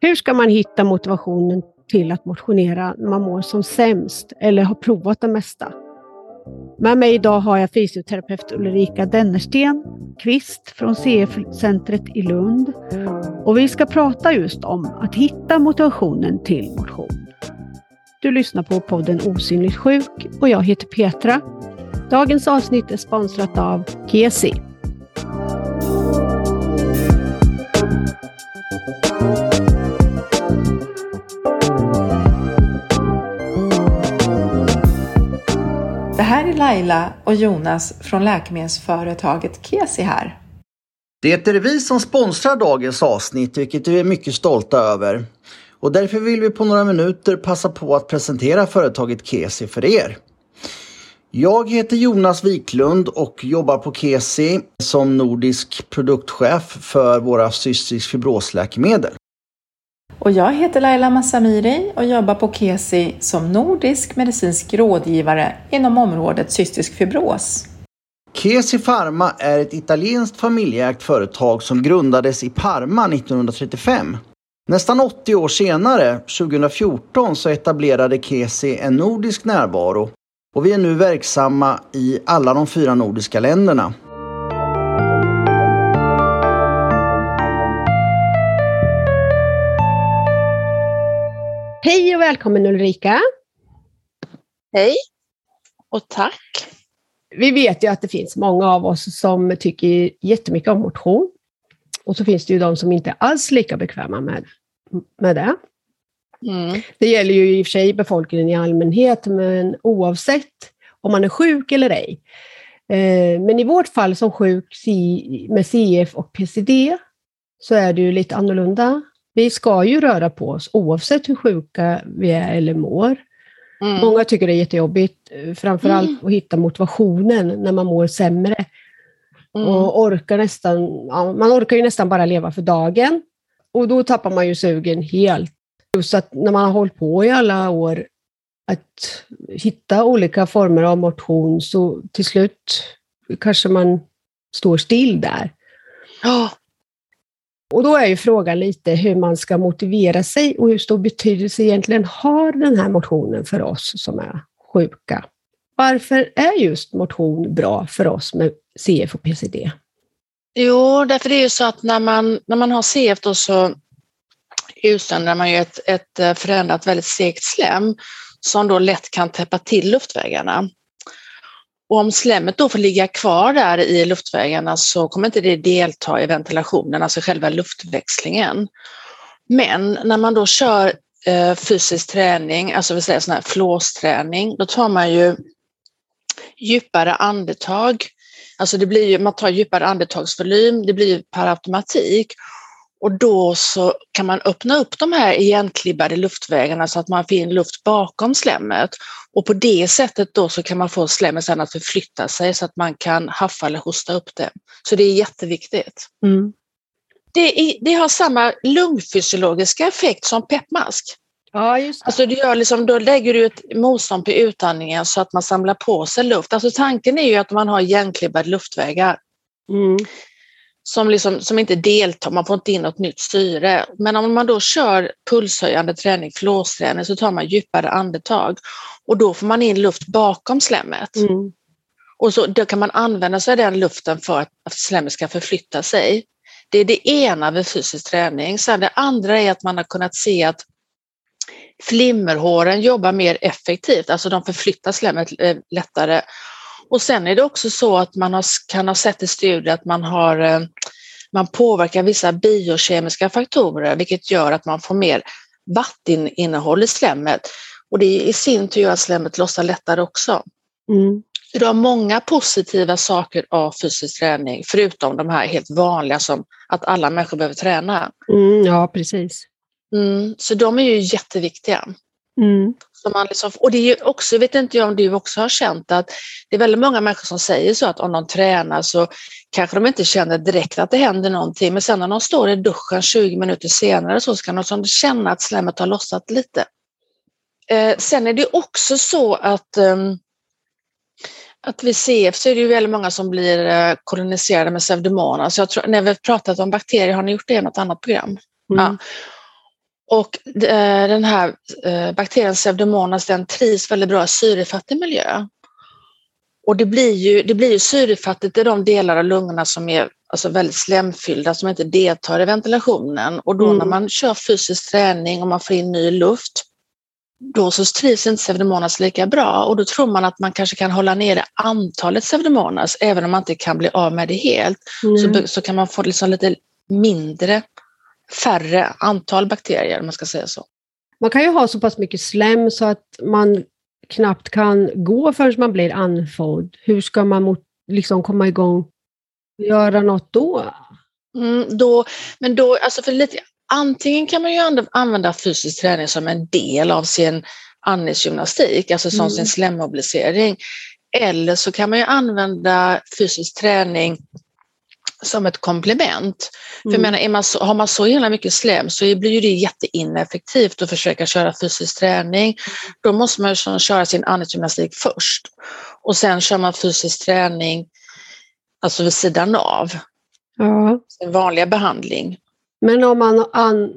Hur ska man hitta motivationen till att motionera när man mår som sämst eller har provat det mesta? Med mig idag har jag fysioterapeut Ulrika Dennersten Kvist från CF-centret i Lund. Och vi ska prata just om att hitta motivationen till motion. Du lyssnar på podden Osynligt sjuk och jag heter Petra. Dagens avsnitt är sponsrat av Kesi. Här är Laila och Jonas från läkemedelsföretaget Kesi här. Det är vi som sponsrar dagens avsnitt, vilket vi är mycket stolta över. Och därför vill vi på några minuter passa på att presentera företaget Kesi för er. Jag heter Jonas Wiklund och jobbar på Kesi som nordisk produktchef för våra cystisk fibrosläkemedel. Och jag heter Laila Massamiri och jobbar på Kesi som nordisk medicinsk rådgivare inom området cystisk fibros. Kesi Pharma är ett italienskt familjeägt företag som grundades i Parma 1935. Nästan 80 år senare, 2014, så etablerade Kesi en nordisk närvaro och vi är nu verksamma i alla de fyra nordiska länderna. Hej och välkommen Ulrika! Hej och tack! Vi vet ju att det finns många av oss som tycker jättemycket om motion. Och så finns det ju de som inte alls är lika bekväma med, med det. Mm. Det gäller ju i och för sig befolkningen i allmänhet, men oavsett om man är sjuk eller ej. Eh, men i vårt fall som sjuk med CF och PCD så är det ju lite annorlunda. Vi ska ju röra på oss oavsett hur sjuka vi är eller mår. Mm. Många tycker det är jättejobbigt, framförallt mm. att hitta motivationen när man mår sämre. Mm. Och orkar nästan, ja, man orkar ju nästan bara leva för dagen. Och då tappar man ju sugen helt. Så att när man har hållit på i alla år att hitta olika former av motion så till slut kanske man står still där. Oh. Då är ju frågan lite hur man ska motivera sig och hur stor betydelse egentligen har den här motionen för oss som är sjuka. Varför är just motion bra för oss med CF och PCD? Jo, därför det är ju så att när man, när man har CF då så utsöndrar man ju ett, ett eh, förändrat väldigt segt slem som då lätt kan täppa till luftvägarna. Och om slemmet då får ligga kvar där i luftvägarna så kommer inte det delta i ventilationen, alltså själva luftväxlingen. Men när man då kör eh, fysisk träning, alltså vi säger sån här flåsträning, då tar man ju djupare andetag. Alltså det blir ju, man tar djupare andetagsvolym, det blir per automatik. Och då så kan man öppna upp de här igenklibbade luftvägarna så att man får in luft bakom slemmet. Och på det sättet då så kan man få slemmet att förflytta sig så att man kan haffa eller hosta upp det. Så det är jätteviktigt. Mm. Det, är, det, har samma lungfysiologiska effekt som peppmask. Ja, just det. Alltså du gör liksom, då lägger du ett motstånd på utandningen så att man samlar på sig luft. Alltså tanken är ju att man har igenklibbade luftvägar. Mm som, liksom, som inte deltar, man får inte in något nytt syre. Men om man då kör pulshöjande träning, flåsträning, så tar man djupare andetag och då får man in luft bakom slemmet. Mm. Och så, då kan man använda sig av den luften för att, slemmet ska förflytta sig. Det är det ena vid fysisk träning. Sen det andra är att man har kunnat se att flimmerhåren jobbar mer effektivt, alltså de förflyttar slemmet eh, lättare och sen är det också så att man har, kan ha sett i studier att man har eh, man påverkar vissa biokemiska faktorer vilket gör att man får mer vatteninnehåll i slemmet och det i sin tur gör att slemmet lossar lättare också. Mm. Så du har många positiva saker av fysisk träning förutom de här helt vanliga som att alla människor behöver träna. Mm, ja, precis. Mm, så de är ju jätteviktiga. Mm. Som man liksom, och det är också, vet inte jag om du också har känt att det är väldigt många människor som säger så att om de tränar så kanske de inte känner direkt att det händer någonting men sen när de står i duschen 20 minuter senare så kan de känna att slemmet har lossat lite. Eh, sen är det också så att, eh, att vid CF så är det ju väldigt många som blir eh, koloniserade med pseudomonas. Jag tror, när vi har pratat om bakterier, har ni gjort det i något annat program? Mm. Ja. Och eh, den här eh, bakterien pseudomonas den trivs väldigt bra i syrefattig miljö. Och det blir ju, det blir ju syrefattigt i de delar av lungorna som är alltså väldigt slemfyllda, som inte deltar i ventilationen. Och då mm. när man kör fysisk träning och man får in ny luft, då så trivs inte pseudomonas lika bra och då tror man att man kanske kan hålla nere antalet pseudomonas även om man inte kan bli av med det helt. Mm. Så, så kan man få liksom lite mindre, färre antal bakterier om man ska säga så. Man kan ju ha så pass mycket slem så att man knappt kan gå förrän man blir andfådd. Hur ska man mot, liksom komma igång och göra något då? Mm, då men då, alltså för lite, antingen kan man ju använda fysisk träning som en del av sin andningsgymnastik, alltså som mm. sin slemmobilisering. Eller så kan man ju använda fysisk träning som ett komplement. Mm. För menar, man så, har man så himla mycket slem så blir det jätteineffektivt att försöka köra fysisk träning. Då måste man ju köra sin andningsgymnastik först och sen kör man fysisk träning alltså vid sidan av ja. sin vanliga behandling. Men om man an,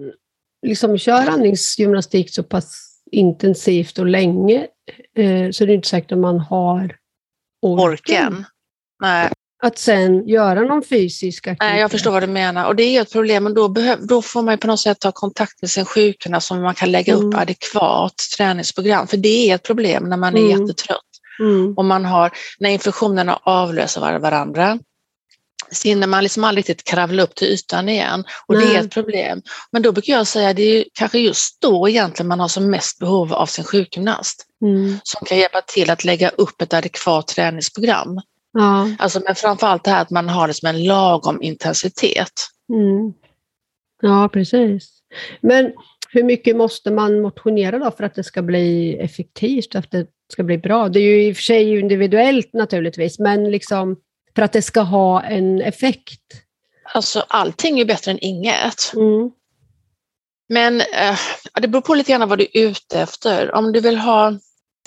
liksom kör andningsgymnastik så pass intensivt och länge eh, så är det inte säkert att man har orken. orken. Nej. Att sen göra någon fysisk aktivitet. Nej, jag förstår vad du menar och det är ett problem och då, behöv, då får man på något sätt ta kontakt med sin sjukgymnast som man kan lägga mm. upp adekvat träningsprogram. För det är ett problem när man är mm. jättetrött. Mm. Och man har, när infektionerna avlöser varandra så hinner man liksom aldrig riktigt kravla upp till ytan igen och Nej. det är ett problem. Men då brukar jag säga att det är kanske just då egentligen man har som mest behov av sin sjukgymnast mm. som kan hjälpa till att lägga upp ett adekvat träningsprogram. Ja. Alltså, men framförallt det här att man har det som en lagom intensitet. Mm. Ja, precis. Men hur mycket måste man motionera då för att det ska bli effektivt, för att det ska bli bra? Det är ju i och för sig individuellt naturligtvis, men liksom för att det ska ha en effekt? Alltså allting är bättre än inget. Mm. Men eh, det beror på lite grann vad du är ute efter. Om du vill ha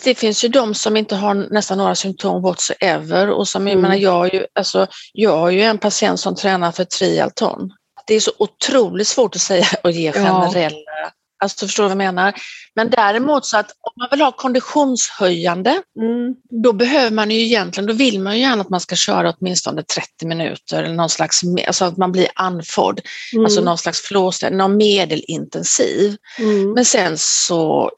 det finns ju de som inte har nästan några symptom whatsoever och som, mm. jag menar, jag, ju, alltså, jag har ju en patient som tränar för trialton. Det är så otroligt svårt att säga och ge generella ja. Alltså förstår du vad jag menar? Men däremot så att om man vill ha konditionshöjande, mm. då behöver man ju egentligen, då vill man ju gärna att man ska köra åtminstone 30 minuter eller någon slags, alltså att man blir andfådd, mm. alltså någon slags flåsning, någon medelintensiv. Mm. Men sen så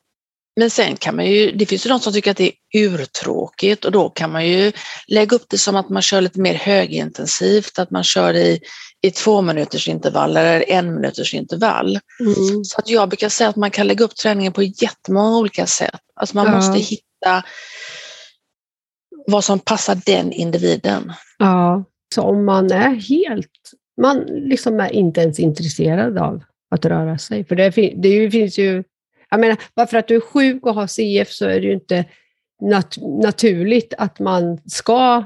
men sen kan man ju, det finns ju de som tycker att det är urtråkigt och då kan man ju lägga upp det som att man kör lite mer högintensivt, att man kör i, i två minuters intervall eller en minuters intervall. Mm. Så att jag brukar säga att man kan lägga upp träningen på jättemånga olika sätt. Alltså man ja. måste hitta vad som passar den individen. Ja, så om man är helt, man liksom är inte ens intresserad av att röra sig, för det, det finns ju jag menar, bara för att du är sjuk och har CF så är det ju inte nat naturligt att man ska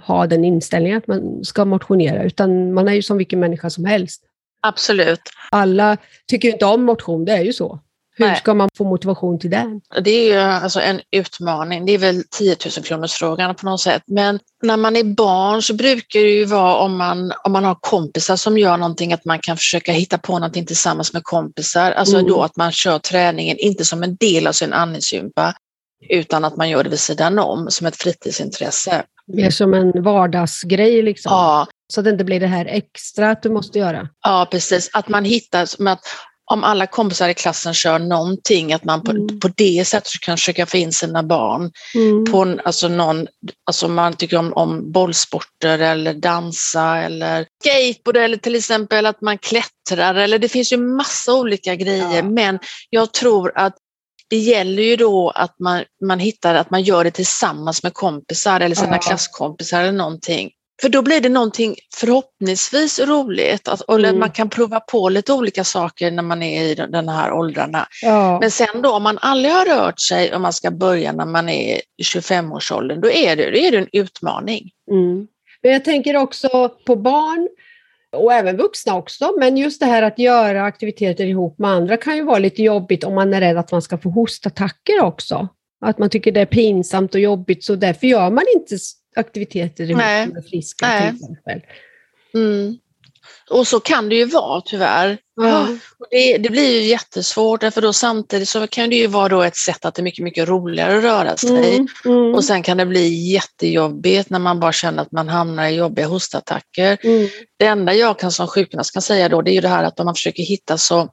ha den inställningen att man ska motionera, utan man är ju som vilken människa som helst. Absolut. Alla tycker inte om motion, det är ju så. Hur Nej. ska man få motivation till det? Det är ju alltså en utmaning. Det är väl 10 000 kronors frågan på något sätt. Men när man är barn så brukar det ju vara om man, om man har kompisar som gör någonting att man kan försöka hitta på någonting tillsammans med kompisar. Alltså mm. då att man kör träningen inte som en del av sin andningsgympa utan att man gör det vid sidan om som ett fritidsintresse. Mer som en vardagsgrej liksom? Ja. Så att det inte blir det här extra att du måste göra? Ja, precis. Att man hittar, att om alla kompisar i klassen kör någonting, att man på, mm. på det sättet kan försöka få in sina barn. Mm. På alltså någon, alltså man tycker om, om bollsporter eller dansa eller skateboard eller till exempel att man klättrar eller det finns ju massa olika grejer ja. men jag tror att det gäller ju då att man, man hittar att man gör det tillsammans med kompisar eller sina ja. klasskompisar eller någonting. För då blir det någonting förhoppningsvis roligt, att, mm. man kan prova på lite olika saker när man är i den här åldrarna. Ja. Men sen då om man aldrig har rört sig och man ska börja när man är i 25-årsåldern, då är det, då är det en utmaning. Mm. Men jag tänker också på barn och även vuxna också, men just det här att göra aktiviteter ihop med andra kan ju vara lite jobbigt om man är rädd att man ska få hostattacker också. Att man tycker det är pinsamt och jobbigt, så därför gör man inte aktiviteter ihop med friska Nej. till exempel. Mm. Och så kan det ju vara tyvärr. Ja. Det, det, blir ju jättesvårt för då samtidigt så kan det ju vara då ett sätt att det är mycket, mycket roligare att röra sig. Mm, mm. Och sen kan det bli jättejobbigt när man bara känner att man hamnar i jobbiga hostattacker. Mm. Det enda jag kan som sjukgymnast kan säga då det är ju det här att man försöker hitta så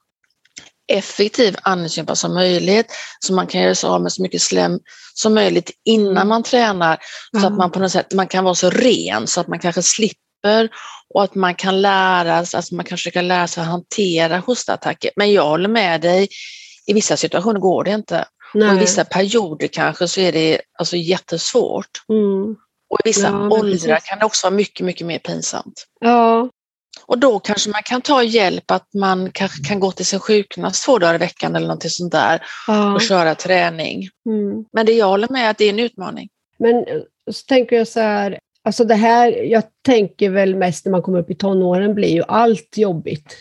effektiv andningsgympa som möjligt så man kan göra sig av med så mycket slem som möjligt innan man tränar så att man på något sätt man kan vara så ren så att man kanske slipper och att man kan lära sig, alltså man kan försöka lära sig att hantera hostattacker. Men jag håller med dig, i vissa situationer går det inte. Nej. Och i vissa perioder kanske så är det alltså jättesvårt. Mm. Och i vissa ja, åldrar kan det också vara mycket, mycket mer pinsamt. Ja. Och då kanske man kan ta hjälp att man kanske kan gå till sin sjukgymnast två dagar i veckan eller någonting sånt där ja. och köra träning. Mm. Men det jag håller med att det är en utmaning. Men eh, så tänker jag så här, Alltså det här, jag tänker väl mest när man kommer upp i tonåren blir ju allt jobbigt.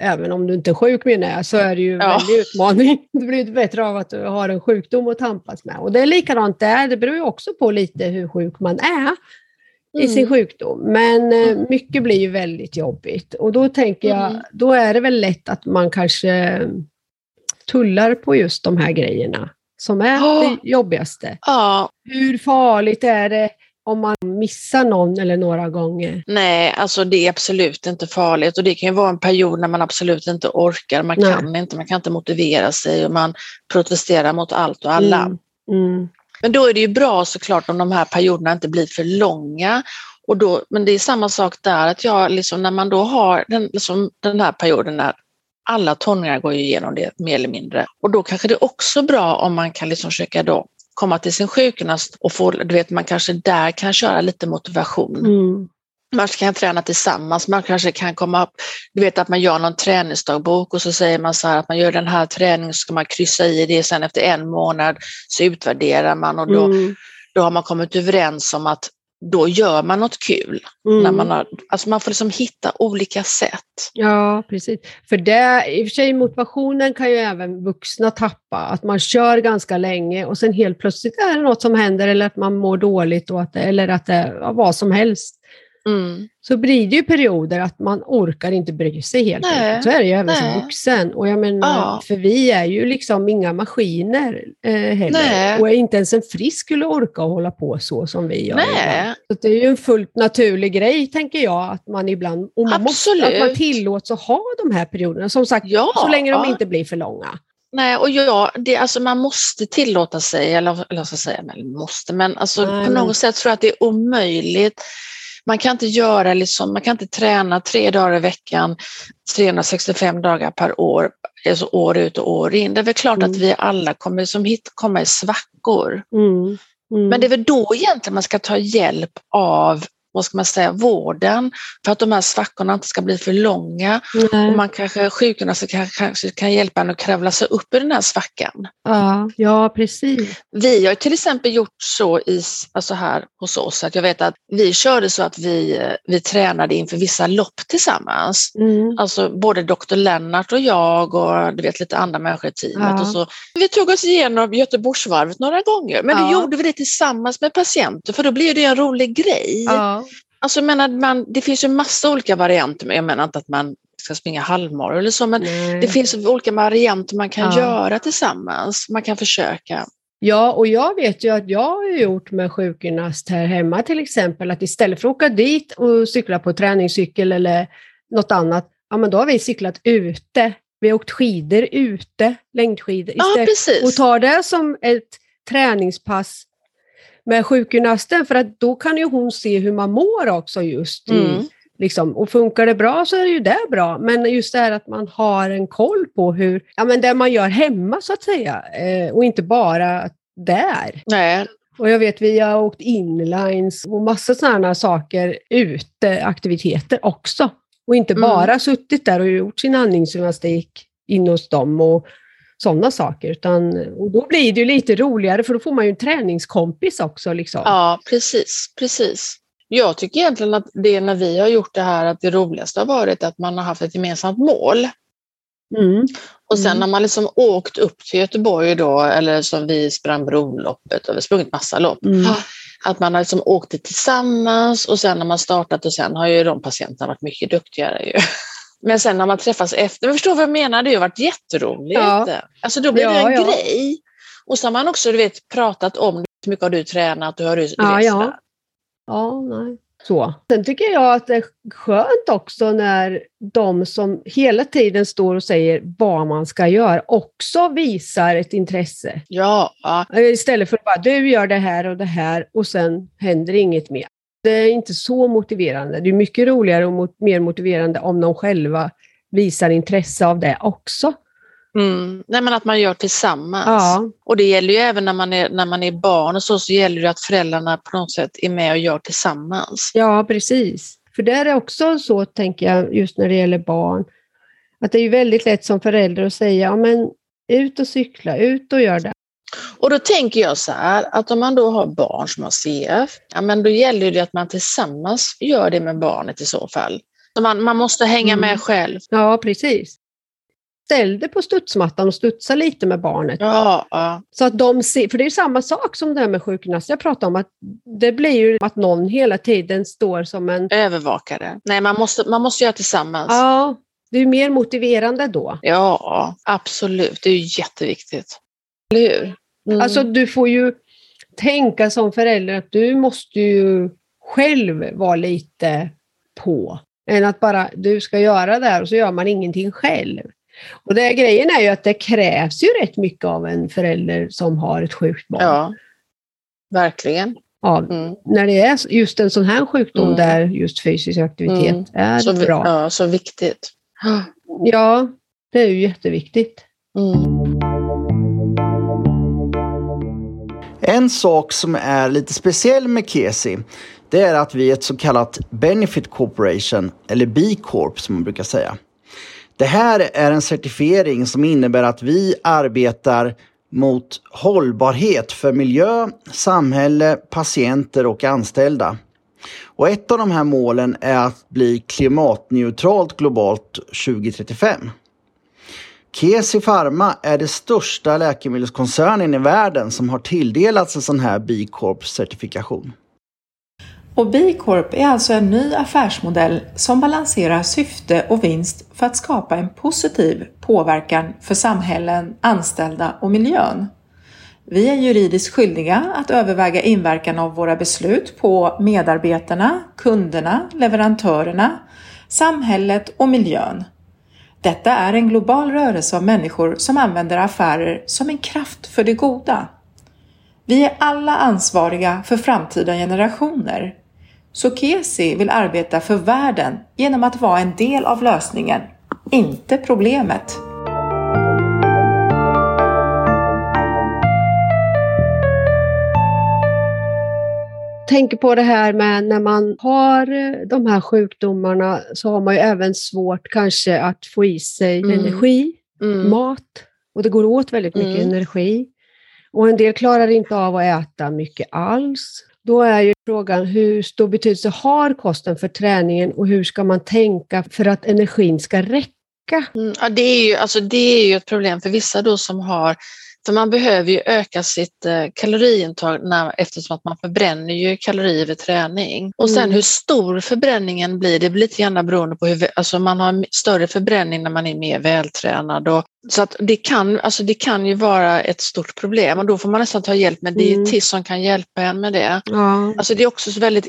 Även om du inte är sjuk menar jag, så är det ju en ja. väldig utmaning. Det blir inte bättre av att du har en sjukdom att tampas med. Och det är likadant där, det beror ju också på lite hur sjuk man är. I sin sjukdom. Men eh, mm. mycket blir ju väldigt jobbigt. Och då tänker jag, mm. då är det väl lätt att man kanske tullar på just de här grejerna som är oh. det jobbigaste. Ja. Hur farligt är det? om man missar någon eller några gånger? Nej, alltså det är absolut inte farligt och det kan ju vara en period när man absolut inte orkar, man Nej. kan inte, man kan inte motivera sig och man protesterar mot allt och alla. Mm. Mm. Men då är det ju bra såklart om de här perioderna inte blir för långa. Och då, men det är samma sak där, att jag liksom, när man då har den, liksom, den här perioden när alla tonåringar går igenom det mer eller mindre. Och då kanske det är också bra om man kan liksom försöka då komma till sin sjukgymnast och få, du vet, man kanske där kan köra lite motivation. Mm. Man kan träna tillsammans, man kanske kan komma upp, du vet att man gör någon träningsdagbok och så säger man så här att man gör den här träningen så ska man kryssa i det, sen efter en månad så utvärderar man och då, mm. då har man kommit överens om att då gör man något kul. Mm. När man, har, alltså man får liksom hitta olika sätt. Ja, precis. För det, i och för sig motivationen kan ju även vuxna tappa. Att man kör ganska länge och sen helt plötsligt är det något som händer eller att man mår dåligt och att det, eller att det, ja, vad som helst. Mm. Så blir det ju perioder att man orkar inte bry sig helt enkelt. Så är det ju även Nej. som vuxen. Och jag menar, ja. För vi är ju liksom inga maskiner eh, heller. Nej. Och inte ens en frisk skulle orka hålla på så som vi gör. Nej. Så det är ju en fullt naturlig grej, tänker jag, att man ibland och man måste, att man tillåts att ha de här perioderna. Som sagt, ja. så länge de inte blir för långa. Nej, och ja, det, alltså man måste tillåta sig, eller, eller så säga, man måste, men alltså Nej, på något sätt tror jag att det är omöjligt man kan inte göra liksom, man kan inte träna tre dagar i veckan, 365 dagar per år, alltså år ut och år in. Det är väl klart mm. att vi alla kommer som hit, komma i svackor. Mm. Mm. Men det är väl då egentligen man ska ta hjälp av vad ska man säga, vården för att de här svackorna inte ska bli för långa. Nej. Och man kanske, sjukgymnaster kanske, kanske kan hjälpa en att kravla sig upp i den här svackan. Ja, ja precis. Vi har till exempel gjort så i, alltså här hos oss att jag vet att vi körde så att vi, vi tränade inför vissa lopp tillsammans. Mm. Alltså både doktor Lennart och jag och du vet lite andra människor i teamet. Ja. Och så. Vi tog oss igenom Göteborgsvarvet några gånger men ja. då gjorde vi det tillsammans med patienter för då blir det en rolig grej. Ja. Alltså, menar, man, det finns ju massa olika varianter, jag menar inte att man ska springa halvmara eller så, men Nej. det finns olika varianter man kan ja. göra tillsammans. Man kan försöka. Ja, och jag vet ju att jag har gjort med sjukgymnast här hemma till exempel, att istället för att åka dit och cykla på träningscykel eller något annat, ja men då har vi cyklat ute. Vi har åkt skidor ute, längdskidor, istället, ja, och tar det som ett träningspass med sjukgymnasten för att då kan ju hon se hur man mår också just. Mm. I, liksom, och funkar det bra så är det ju det bra, men just det här att man har en koll på hur, ja men det man gör hemma så att säga eh, och inte bara där. Nej. Och jag vet vi har åkt inlines och massa sådana saker ute, aktiviteter också. Och inte mm. bara suttit där och gjort sin andningsgymnastik in hos dem och sådana saker. Utan, och då blir det ju lite roligare för då får man ju en träningskompis också. Liksom. Ja, precis, precis. Jag tycker egentligen att det när vi har gjort det här att det roligaste har varit att man har haft ett gemensamt mål. Mm. Och sen mm. när man liksom åkt upp till Göteborg då, eller som vi sprang Broloppet och vi sprungit massa lopp, mm. att man har liksom åkt det tillsammans och sen när man startat och sen har ju de patienterna varit mycket duktigare. Ju. Men sen när man träffas efter, men förstår vad jag menar, det har varit jätteroligt. Ja. Alltså då blir ja, det en ja. grej. Och så har man också du vet, pratat om hur mycket har du tränat, hur har du rest ja, ja. ja, nej. Så. Sen tycker jag att det är skönt också när de som hela tiden står och säger vad man ska göra också visar ett intresse. Ja. Istället för att bara du gör det här och det här och sen händer inget mer. Det är inte så motiverande. Det är mycket roligare och mer motiverande om de själva visar intresse av det också. Mm. Nej, men att man gör tillsammans. Ja. Och det gäller ju även när man är, när man är barn och så, så gäller det att föräldrarna på något sätt är med och gör tillsammans. Ja, precis. För det är också så, tänker jag, just när det gäller barn, att det är ju väldigt lätt som förälder att säga, ja men ut och cykla, ut och gör det. Och då tänker jag så här, att om man då har barn som har CF, ja men då gäller det att man tillsammans gör det med barnet i så fall. Så man, man måste hänga mm. med själv. Ja, precis ställ dig på studsmattan och studsa lite med barnet. Ja, ja. Så att de ser, för det är samma sak som det här med sjukgymnast jag pratade om, att det blir ju att någon hela tiden står som en... Övervakare. Nej, man måste, man måste göra tillsammans. Ja, det är mer motiverande då. Ja, absolut. Det är jätteviktigt. Eller hur? Mm. Alltså du får ju tänka som förälder att du måste ju själv vara lite på. Än att bara du ska göra det här och så gör man ingenting själv. Och det, grejen är ju att det krävs ju rätt mycket av en förälder som har ett sjukt barn. Ja, verkligen. Ja, mm. När det är just en sån här sjukdom mm. där just fysisk aktivitet mm. är så, bra. Ja, så viktigt. Ja, det är ju jätteviktigt. En sak som är lite speciell med KESI det är att vi är ett så kallat Benefit Corporation, eller B-Corp som man brukar säga. Det här är en certifiering som innebär att vi arbetar mot hållbarhet för miljö, samhälle, patienter och anställda. Och ett av de här målen är att bli klimatneutralt globalt 2035. Kesi Pharma är det största läkemedelskoncernen i världen som har tilldelats en sån här B Corp-certifikation. Och B Corp är alltså en ny affärsmodell som balanserar syfte och vinst för att skapa en positiv påverkan för samhällen, anställda och miljön. Vi är juridiskt skyldiga att överväga inverkan av våra beslut på medarbetarna, kunderna, leverantörerna, samhället och miljön. Detta är en global rörelse av människor som använder affärer som en kraft för det goda. Vi är alla ansvariga för framtida generationer Sokesi vill arbeta för världen genom att vara en del av lösningen, inte problemet. Tänker på det här med när man har de här sjukdomarna så har man ju även svårt kanske att få i sig mm. energi, mm. mat och det går åt väldigt mycket mm. energi. Och en del klarar inte av att äta mycket alls. Då är ju frågan hur stor betydelse har kosten för träningen och hur ska man tänka för att energin ska räcka? Mm, ja, det, är ju, alltså, det är ju ett problem för vissa då som har för man behöver ju öka sitt eh, kaloriintag när, eftersom att man förbränner ju kalorier vid träning. Och sen mm. hur stor förbränningen blir, det blir lite grann beroende på hur, alltså man har större förbränning när man är mer vältränad. Och, så att det kan, alltså det kan ju vara ett stort problem och då får man nästan ta hjälp med dietist mm. som kan hjälpa en med det. Ja. Alltså det är också så väldigt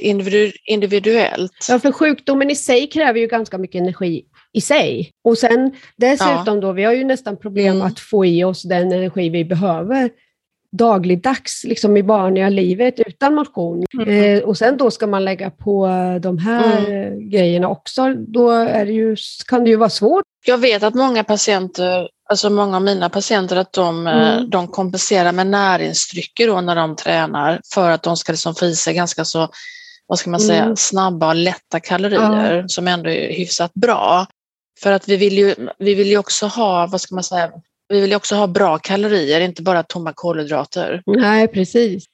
individuellt. Ja, för sjukdomen i sig kräver ju ganska mycket energi i sig. Och sen dessutom ja. då, vi har ju nästan problem mm. att få i oss den energi vi behöver dagligdags, liksom i vanliga livet utan motion. Mm. Eh, och sen då ska man lägga på de här mm. grejerna också, då är det ju, kan det ju vara svårt. Jag vet att många patienter, alltså många av mina patienter, att de, eh, mm. de kompenserar med näringsdrycker då när de tränar för att de ska liksom få i sig ganska så vad ska man säga, mm. snabba och lätta kalorier som ändå är hyfsat bra. För att vi vill ju, vi vill ju också ha, vad ska man säga, vi vill ju också ha bra kalorier, inte bara tomma kolhydrater. Nej, precis.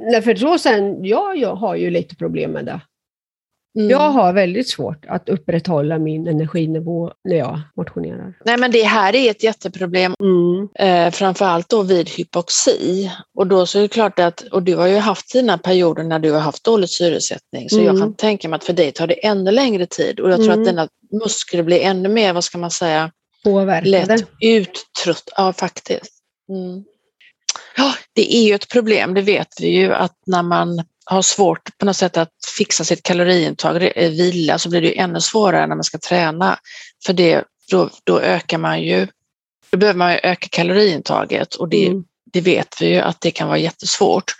Nej, för så sen, ja, jag har ju lite problem med det. Mm. Jag har väldigt svårt att upprätthålla min energinivå när jag motionerar. Nej, men det här är ett jätteproblem, mm. eh, framförallt då vid hypoxi. Och då så är det klart att, och du har ju haft dina perioder när du har haft dålig syresättning, så mm. jag kan tänka mig att för dig tar det ännu längre tid och jag tror att mm. dina muskler blir ännu mer, vad ska man säga, Påverkade. lätt uttrött. Ja, faktiskt. Mm. Ja, det är ju ett problem, det vet vi ju, att när man har svårt på något sätt att fixa sitt kaloriintag, vila, så blir det ännu svårare när man ska träna. För det, då, då ökar man ju, då behöver man ju öka kaloriintaget och det, mm. det vet vi ju att det kan vara jättesvårt.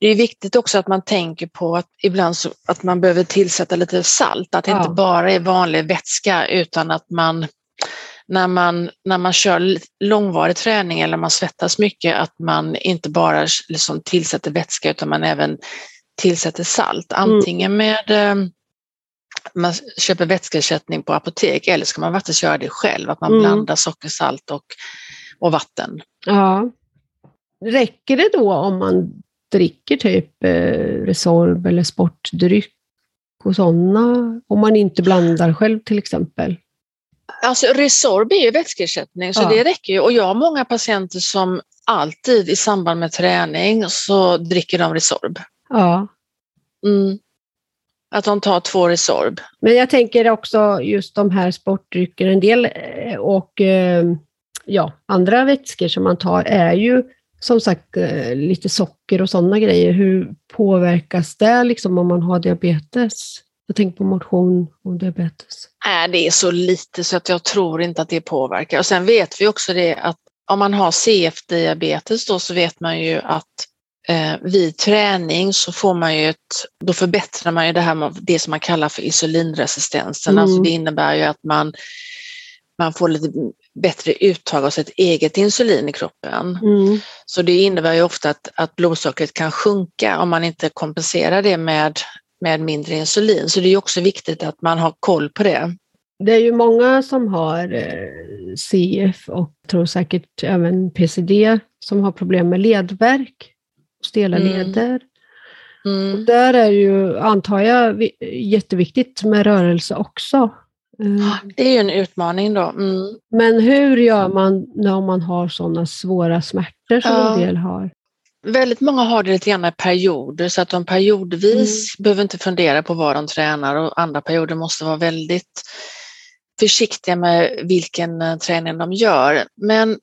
Det är viktigt också att man tänker på att ibland så, att man behöver tillsätta lite salt, att det ja. inte bara är vanlig vätska utan att man när man, när man kör långvarig träning eller man svettas mycket att man inte bara liksom tillsätter vätska utan man även tillsätter salt. Mm. Antingen med mm. man köper vätskeersättning på apotek eller ska man faktiskt göra det själv, att man mm. blandar socker, salt och, och vatten. Ja. Räcker det då om man dricker typ eh, Resorb eller sportdryck och sådana, om man inte blandar själv till exempel? Alltså Resorb är ju vätskeersättning så ja. det räcker ju och jag har många patienter som alltid i samband med träning så dricker de Resorb. Ja. Mm. Att de tar två Resorb. Men jag tänker också just de här sportdrycker, en del eh, och eh, ja, andra vätskor som man tar är ju som sagt eh, lite socker och sådana grejer. Hur påverkas det liksom om man har diabetes? Jag tänker på motion och diabetes. Nej, det är så lite så att jag tror inte att det påverkar. Och sen vet vi också det att om man har CF-diabetes då så vet man ju att eh, vid träning så får man ju ett, då förbättrar man ju det här med det som man kallar för insulinresistensen. Mm. Alltså det innebär ju att man, man får lite bättre uttag av sitt eget insulin i kroppen. Mm. Så det innebär ju ofta att, att blodsockret kan sjunka om man inte kompenserar det med med mindre insulin. Så det är också viktigt att man har koll på det. Det är ju många som har eh, CF och tror säkert även PCD som har problem med ledvärk, stela mm. leder. Mm. Och där är ju, antar jag, jätteviktigt med rörelse också. Eh, det är ju en utmaning då. Mm. Men hur gör man när man har sådana svåra smärtor som ja. en del har? Väldigt många har det lite grann i perioder så att de periodvis mm. behöver inte fundera på vad de tränar och andra perioder måste vara väldigt försiktiga med vilken eh, träning de gör. Men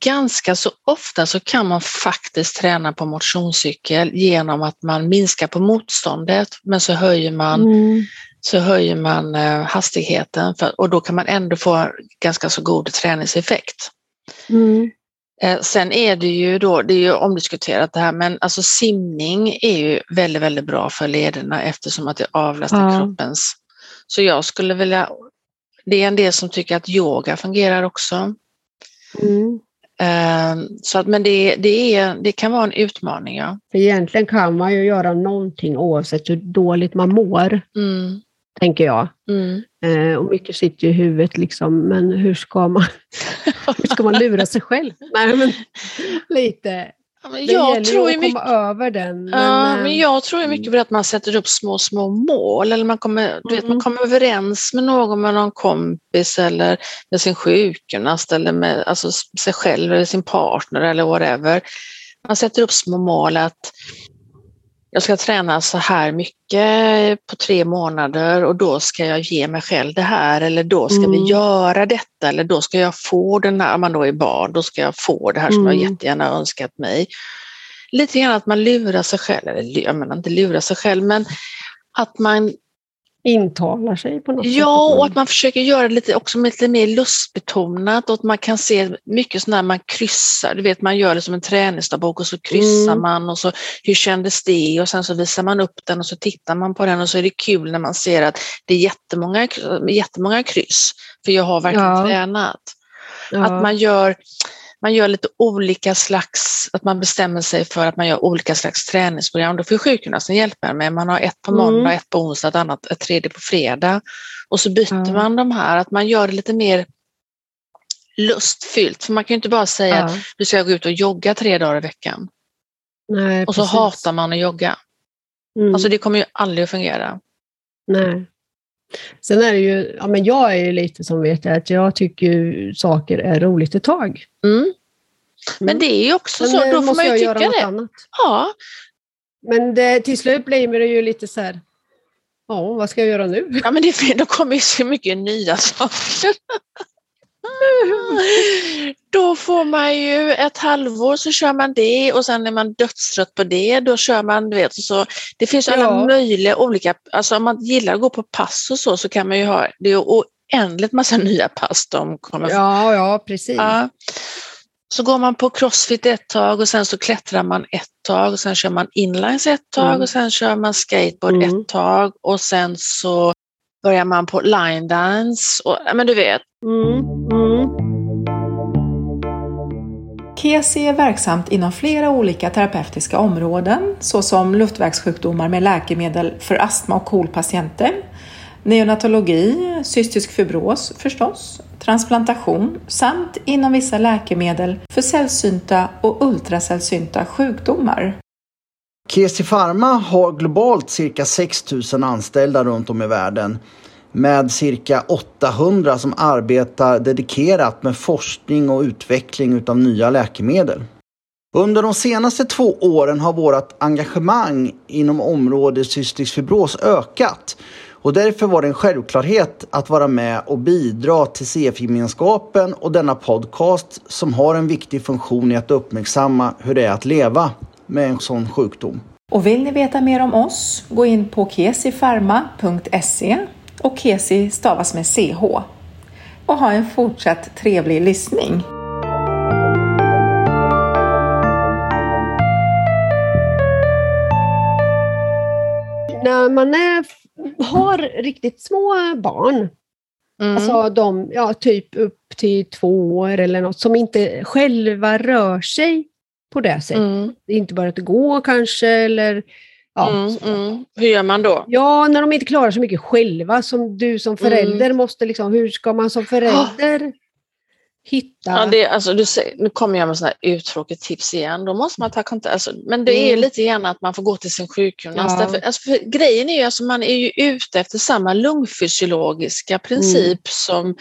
ganska så ofta så kan man faktiskt träna på motionscykel genom att man minskar på motståndet men så höjer man, mm. så höjer man eh, hastigheten för, och då kan man ändå få ganska så god träningseffekt. Mm. Eh, sen är det ju då, det är ju omdiskuterat det här, men alltså simning är ju väldigt, väldigt bra för lederna eftersom att det avlastar ja. kroppens. Så jag skulle vilja, det är en del som tycker att yoga fungerar också. Mm. Eh, så att, men det, det, är, det kan vara en utmaning. Ja. För egentligen kan man ju göra någonting oavsett hur dåligt man mår. Mm tänker jag. Mm. Eh, och mycket sitter i huvudet, liksom, men hur ska man, hur ska man lura sig själv? Nej, men, lite. Ja, men jag det tror ju att komma mycket, över den. Men, ja, men jag tror mycket på att man sätter upp små, små mål eller man kommer, mm. du vet, man mm. kommer överens med någon, med någon kompis eller med sin sjukgymnast eller med alltså, sig själv eller sin partner eller whatever. Man sätter upp små mål att jag ska träna så här mycket på tre månader och då ska jag ge mig själv det här eller då ska mm. vi göra detta eller då ska jag få den här, om man då är barn, då ska jag få det här som mm. jag jättegärna önskat mig. Lite grann att man lurar sig själv, eller jag menar inte lurar sig själv, men att man intalar sig på något ja, sätt. Ja, och att man försöker göra det lite, också lite mer lustbetonat och att man kan se mycket sådär man kryssar, du vet man gör det som en träningsdagbok och så kryssar mm. man och så hur kändes det och sen så visar man upp den och så tittar man på den och så är det kul när man ser att det är jättemånga, jättemånga kryss, för jag har verkligen ja. tränat. Ja. Att man gör man gör lite olika slags, att man bestämmer sig för att man gör olika slags träningsprogram. Då får sjukgymnasten hjälpa med. Man har ett på måndag, mm. ett på onsdag, ett annat, ett tredje på fredag. Och så byter mm. man de här, att man gör det lite mer lustfyllt. För man kan ju inte bara säga ja. att du ska gå ut och jogga tre dagar i veckan. Nej, och så hatar man att jogga. Mm. Alltså det kommer ju aldrig att fungera. Nej. Sen är det ju, ja men jag är ju lite som vet att jag tycker saker är roligt ett tag. Mm. Men mm. det är ju också men så, då får man ju tycka det. Annat. Ja. Men det, till slut blir det ju lite så här, ja vad ska jag göra nu? Ja men det, då kommer ju så mycket nya saker. Då får man ju ett halvår så kör man det och sen är man dödstrött på det. Då kör man, du vet, så. Det finns alla ja. möjliga olika, alltså om man gillar att gå på pass och så, så kan man ju ha, det är oändligt massa nya pass de kommer Ja, ja precis. Ja. Så går man på crossfit ett tag och sen så klättrar man ett tag och sen kör man inlines ett tag mm. och sen kör man skateboard mm. ett tag och sen så börjar man på line dance och men du vet. Mm. Mm. KESI är verksamt inom flera olika terapeutiska områden såsom luftvägssjukdomar med läkemedel för astma och KOL-patienter, neonatologi, cystisk fibros förstås, transplantation samt inom vissa läkemedel för sällsynta och ultrasällsynta sjukdomar. Kesi Pharma har globalt cirka 6 000 anställda runt om i världen med cirka 800 som arbetar dedikerat med forskning och utveckling av nya läkemedel. Under de senaste två åren har vårt engagemang inom området cystisk fibros ökat och därför var det en självklarhet att vara med och bidra till CF-gemenskapen och denna podcast som har en viktig funktion i att uppmärksamma hur det är att leva med en sån sjukdom. Och vill ni veta mer om oss, gå in på kesifarma.se och Kesi stavas med CH. Och ha en fortsatt trevlig lyssning. När man är, har riktigt små barn, mm. alltså de, ja, typ upp till två år eller något, som inte själva rör sig på det sättet. Mm. Inte bara att gå kanske eller Ja. Mm, mm. Hur gör man då? Ja, när de inte klarar så mycket själva som du som förälder mm. måste liksom, hur ska man som förälder oh. hitta? Ja, det, alltså, du, nu kommer jag med sådana här uttråkigt tips igen. Då måste man ta kontakt. Alltså, men det är mm. lite grann att man får gå till sin sjukgymnast. Ja. alltså, grejen är ju att alltså, man är ju ute efter samma lungfysiologiska princip mm. som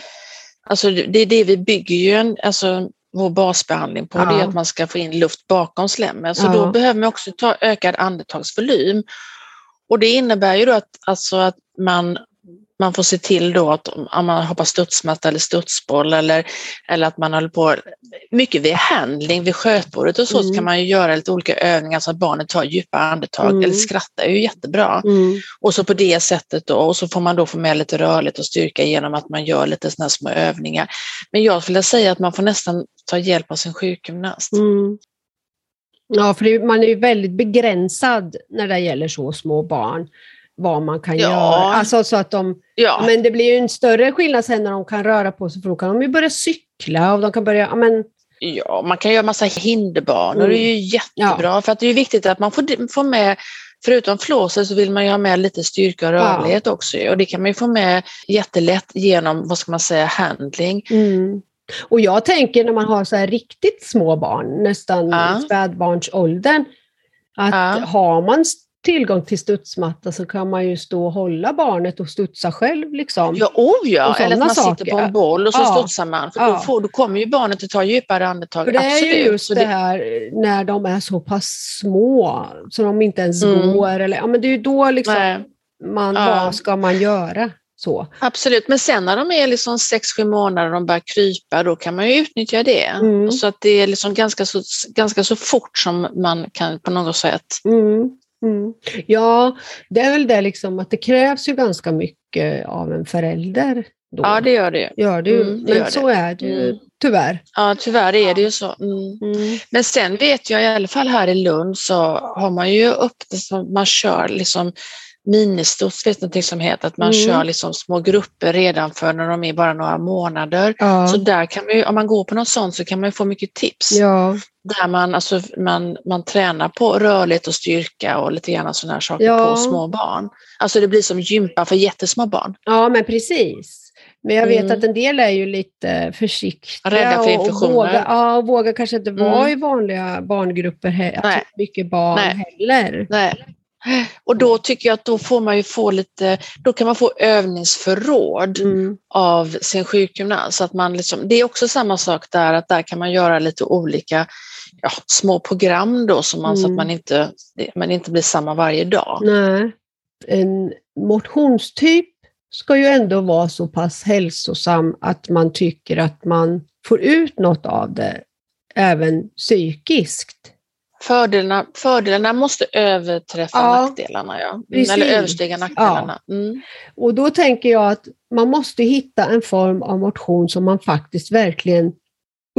Alltså det är det vi bygger ju en, alltså vår basbehandling på, ja. det är att man ska få in luft bakom slemmet. Så ja. då behöver man också ta ökad andetagsvolym. Och det innebär ju då att, alltså att man man får se till då att om man hoppar studsmatta eller studsboll eller, eller att man håller på mycket vid handling, vid skötbordet och så, mm. så kan man ju göra lite olika övningar så att barnet tar djupa andetag mm. eller skrattar är ju jättebra. Mm. Och så på det sättet då, och så får man då få med lite rörlighet och styrka genom att man gör lite sådana små övningar. Men jag skulle säga att man får nästan ta hjälp av sin sjukgymnast. Mm. Ja, för man är ju väldigt begränsad när det gäller så små barn vad man kan ja. göra. Alltså så att de, ja. Men det blir ju en större skillnad sen när de kan röra på sig, för då kan de ju börja cykla och de kan börja, men, Ja, man kan göra massa hinderbanor, mm. det är ju jättebra, ja. för att det är viktigt att man får, får med Förutom flåset så vill man ju ha med lite styrka och rörlighet ja. också och det kan man ju få med jättelätt genom, vad ska man säga, handling. Mm. Och jag tänker när man har så här riktigt små barn, nästan ja. spädbarnsåldern, att ja. har man tillgång till studsmatta så kan man ju stå och hålla barnet och studsa själv. Liksom. Ja, oh ja. eller att man saker. sitter på en boll och så ja. studsar man. För ja. då, får, då kommer ju barnet att ta djupare andetag. För det Absolut. är ju just det här när de är så pass små så de inte ens mm. går. Eller, ja, men det är ju då liksom man, ja. vad ska man göra? Så. Absolut, men sen när de är liksom 6-7 månader och de börjar krypa, då kan man ju utnyttja det. Mm. Så att det är liksom ganska, så, ganska så fort som man kan på något sätt. Mm. Mm. Ja, det är väl det liksom att det krävs ju ganska mycket av en förälder. Då. Ja, det gör det. Gör det mm, Men gör så det. är det ju mm. tyvärr. Ja, tyvärr är det ju så. Mm. mm. Men sen vet jag i alla fall här i Lund så har man ju upp det, man kör liksom ministots, vet någonting som heter, att man mm. kör liksom små grupper redan för när de är bara några månader. Ja. Så där kan man ju, om man går på något sånt så kan man få mycket tips. Ja. Där man, alltså, man, man tränar på rörlighet och styrka och lite grann sådana här saker ja. på små barn. Alltså det blir som gympa för jättesmå barn. Ja, men precis. Men jag vet mm. att en del är ju lite försiktiga. Rädda för. Och vågar, ja, vågar kanske inte vara mm. i vanliga barngrupper, he- mycket barn Nej. heller. Nej. Och då tycker jag att då får man ju få lite, då kan man få övningsförråd mm. av sin sjukgymnast. Att man liksom, det är också samma sak där, att där kan man göra lite olika ja, små program då, så, man, mm. så att mm. man inte, man inte blir samma varje dag. Nej. En motionstyp ska ju ändå vara så pass hälsosam att man tycker att man får ut något av det, även psykiskt. Fördelarna, fördelarna måste överträffa ja, nackdelarna, ja. Mm, eller överstiga nackdelarna. Ja. Mm. Och då tänker jag att man måste hitta en form av motion som man faktiskt verkligen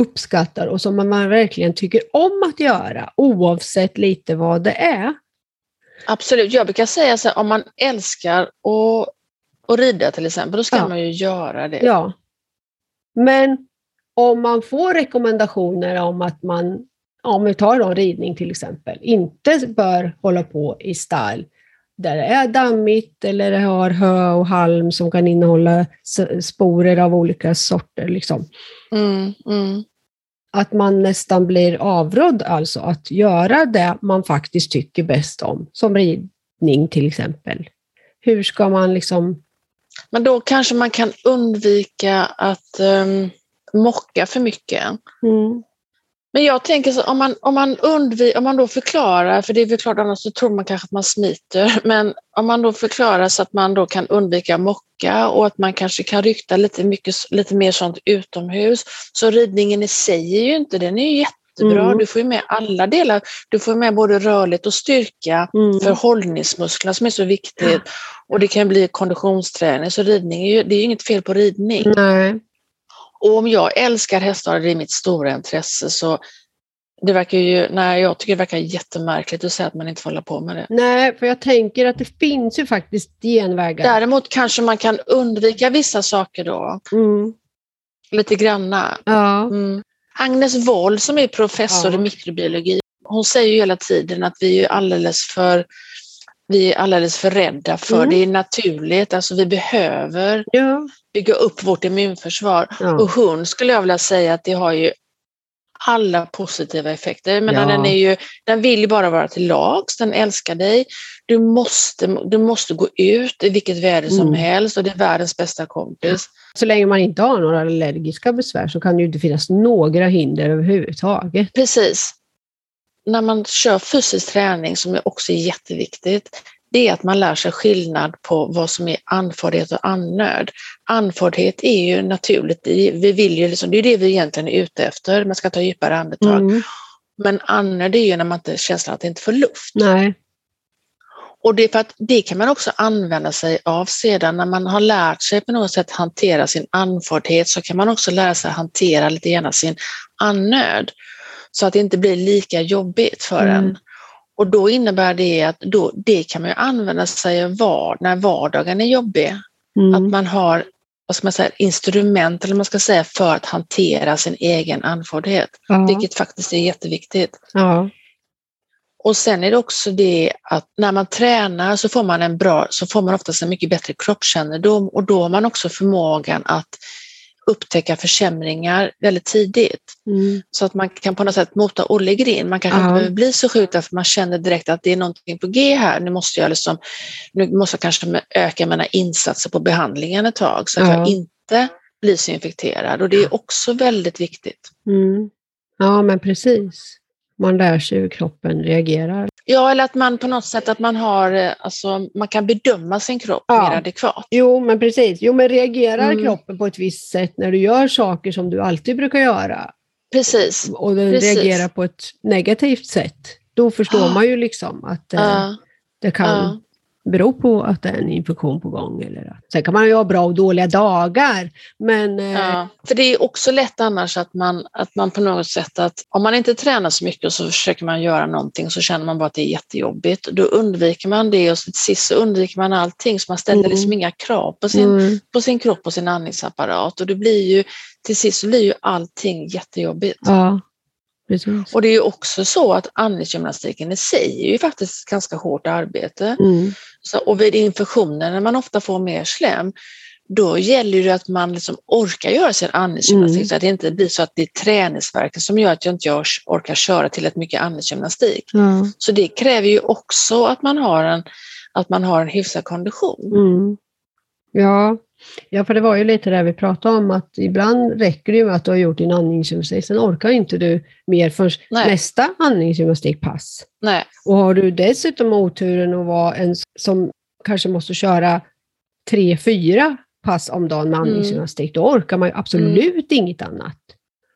uppskattar och som man verkligen tycker om att göra, oavsett lite vad det är. Absolut, jag brukar säga så här, om man älskar att, att rida till exempel, då ska ja. man ju göra det. Ja. Men om man får rekommendationer om att man, om vi tar då ridning till exempel, inte bör hålla på i stall där det är dammigt eller det har hö och halm som kan innehålla sporer av olika sorter. Liksom. Mm, mm. Att man nästan blir avrådd alltså att göra det man faktiskt tycker bäst om, som ridning till exempel. Hur ska man liksom... Men då kanske man kan undvika att um, mocka för mycket. Mm. Men jag tänker så om man, om man undviker, om man då förklarar, för det är väl klart annars så tror man kanske att man smiter, men om man då förklarar så att man då kan undvika mocka och att man kanske kan rykta lite, mycket, lite mer sånt utomhus. Så ridningen i sig är ju inte, den är ju jättebra. Mm. Du får ju med alla delar. Du får med både rörlighet och styrka, mm. förhållningsmusklerna som är så viktigt. Och det kan bli konditionsträning, så ridning är ju, det är ju inget fel på ridning. Nej. Och om jag älskar hästar det är mitt stora intresse så det verkar ju, nej, jag tycker det verkar jättemärkligt att säga att man inte får hålla på med det. Nej, för jag tänker att det finns ju faktiskt genvägar. Däremot kanske man kan undvika vissa saker då. Mm. Lite granna. Ja. Mm. Agnes Woll som är professor ja. i mikrobiologi, hon säger ju hela tiden att vi är alldeles för vi är alldeles för rädda för. Mm. Det är naturligt, alltså vi behöver ja. bygga upp vårt immunförsvar. Ja. Och hund skulle jag vilja säga att det har ju alla positiva effekter. Men ja. den, är ju, den vill ju bara vara till lags, den älskar dig. Du måste, du måste gå ut i vilket väder som mm. helst och det är världens bästa kompis. Så länge man inte har några allergiska besvär så kan det ju inte finnas några hinder överhuvudtaget. Precis när man kör fysisk träning, som också är jätteviktigt, det är att man lär sig skillnad på vad som är andfåddhet och annöd. Andfåddhet är ju naturligt, vi vill ju liksom, det är det vi egentligen är ute efter, man ska ta djupare andetag. Mm. Men annöd är ju när man inte känner att det inte får luft. Nej. Och det, för att det kan man också använda sig av sedan när man har lärt sig på något sätt hantera sin andfåddhet så kan man också lära sig hantera lite grann sin annöd så att det inte blir lika jobbigt för mm. en. Och då innebär det att då, det kan man ju använda sig av var, när vardagen är jobbig. Mm. Att man har vad ska man säga, instrument eller man ska säga, för att hantera sin egen andfåddhet, ja. vilket faktiskt är jätteviktigt. Ja. Och sen är det också det att när man tränar så får man en bra, så får man oftast en mycket bättre kroppskännedom och då har man också förmågan att upptäcka försämringar väldigt tidigt. Mm. Så att man kan på något sätt mota Olle grind. Man kanske -huh. inte behöver bli så sjuk därför man känner direkt att det är någonting på G här. Nu måste jag, liksom, nu måste jag kanske öka mina insatser på behandlingen ett tag så att -huh. jag inte blir så infekterad. Och det är också väldigt viktigt. Mm. Ja, men precis. Man lär sig hur kroppen reagerar. Ja, eller att man på något sätt att man har, eh, alltså man kan bedöma sin kropp ja. mer adekvat. Jo, men precis. Jo, men reagerar mm. kroppen på ett visst sätt när du gör saker som du alltid brukar göra? Precis. Och den precis. reagerar på ett negativt sätt, då förstår man ju liksom att eh, det kan beror på att det är en infektion på gång. Eller att. Sen kan man ju ha bra och dåliga dagar. Men, eh, ja, för det är också lätt annars att man, att man på något sätt att om man inte tränar så mycket och så försöker man göra någonting så känner man bara att det är jättejobbigt. Då undviker man det och till sist så undviker man allting så man ställer mm. liksom inga krav på sin, mm. på sin kropp och sin andningsapparat och det blir ju till sist så blir ju allting jättejobbigt. Ja. Precis. Och det är ju också så att andningsgymnastiken i sig är ju faktiskt ganska hårt arbete. Mm. Så, och vid infektioner när man ofta får mer slem, då gäller det att man liksom orkar göra sin andningsgymnastik mm. så att det inte blir så att det är träningsverken som gör att jag inte orkar köra till ett mycket andningsgymnastik. Mm. Så det kräver ju också att man har en, att man har en hyfsad kondition. Mm. Ja, Ja, för det var ju lite det vi pratade om, att ibland räcker det ju med att du har gjort din andningsgymnastik, sen orkar inte du mer förrän Nej. nästa andningsgymnastikpass. Nej. Och har du dessutom oturen att vara en som kanske måste köra tre, fyra pass om dagen med mm. andningsgymnastik, mm. då orkar man ju absolut mm. inget annat.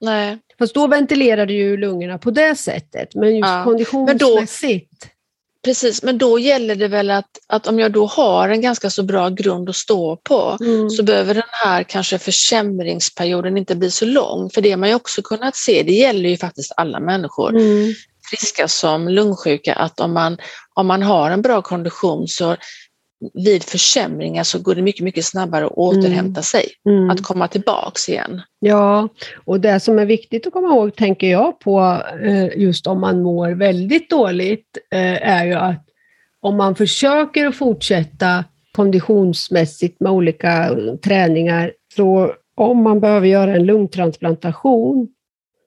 Nej. Fast då ventilerar du ju lungorna på det sättet, men just ja. konditionsmässigt. Men då, Precis, men då gäller det väl att, att om jag då har en ganska så bra grund att stå på mm. så behöver den här kanske försämringsperioden inte bli så lång. För det har man ju också kunnat se, det gäller ju faktiskt alla människor, mm. friska som lungsjuka, att om man, om man har en bra kondition så vid försämringar så går det mycket, mycket snabbare att återhämta mm. sig, mm. att komma tillbaks igen. Ja, och det som är viktigt att komma ihåg, tänker jag på, eh, just om man mår väldigt dåligt, eh, är ju att om man försöker att fortsätta konditionsmässigt med olika träningar, så om man behöver göra en lungtransplantation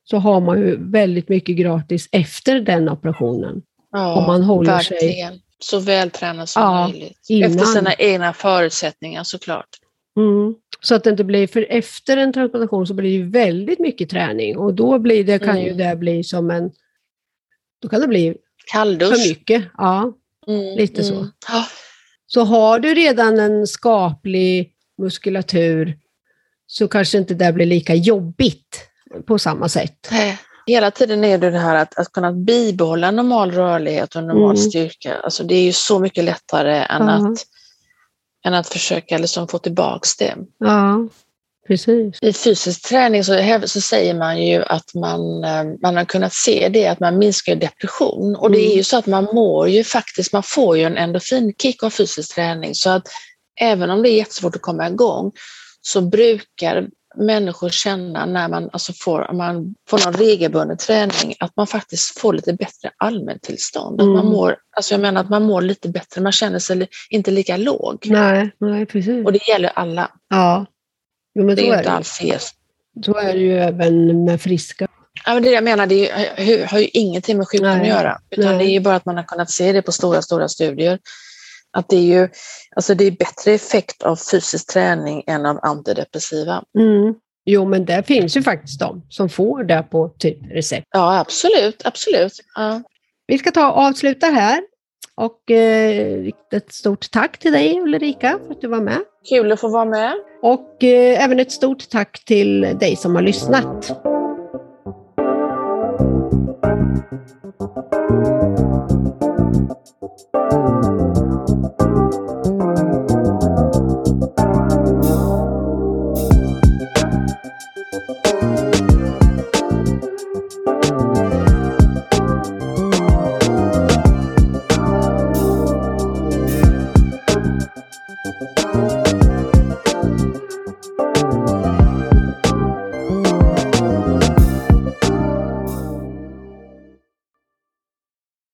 så har man ju väldigt mycket gratis efter den operationen. Ja, om man håller verkligen. sig så vältränad som ja, möjligt. Innan. Efter sina egna förutsättningar såklart. Mm. Så att det inte blir, för efter en transplantation så blir det väldigt mycket träning och då blir det, kan mm. ju det bli som en, då kan det bli Kalldusch. för mycket. Ja, mm, lite så. Mm. Så har du redan en skaplig muskulatur så kanske inte det blir lika jobbigt på samma sätt. Nej. Hela tiden är det det här att, att kunna bibehålla normal rörlighet och normal mm. styrka. Alltså det är ju så mycket lättare än, -huh. att, än att försöka liksom få tillbaka det. Ja, precis. I fysisk träning så, så säger man ju att man, eh, man har kunnat se det, att man minskar depression. Och det är ju mm. så att man mår ju faktiskt, man får ju en endorfinkick av fysisk träning. Så att även om det är jättesvårt att komma igång så brukar människor känna när man, alltså får, man får någon regelbunden träning att man faktiskt får lite bättre allmäntillstånd. Mm. Att man mår, alltså jag menar att man mår lite bättre, man känner sig inte lika låg. Nej, nej precis. Och det gäller alla. Ja. Jo, men det är inte alls fel. Så är det ju även med friska. Ja, men det jag menar, det är, har ju ingenting med sjukdom att göra. Utan nej. det är ju bara att man har kunnat se det på stora, stora studier. Att det är ju alltså det är bättre effekt av fysisk träning än av antidepressiva. Mm. Jo, men det finns ju faktiskt de som får det på typ recept. Ja, absolut. absolut. Ja. Vi ska ta och avsluta här och eh, ett stort tack till dig Ulrika för att du var med. Kul att få vara med. Och eh, även ett stort tack till dig som har lyssnat. Thank you.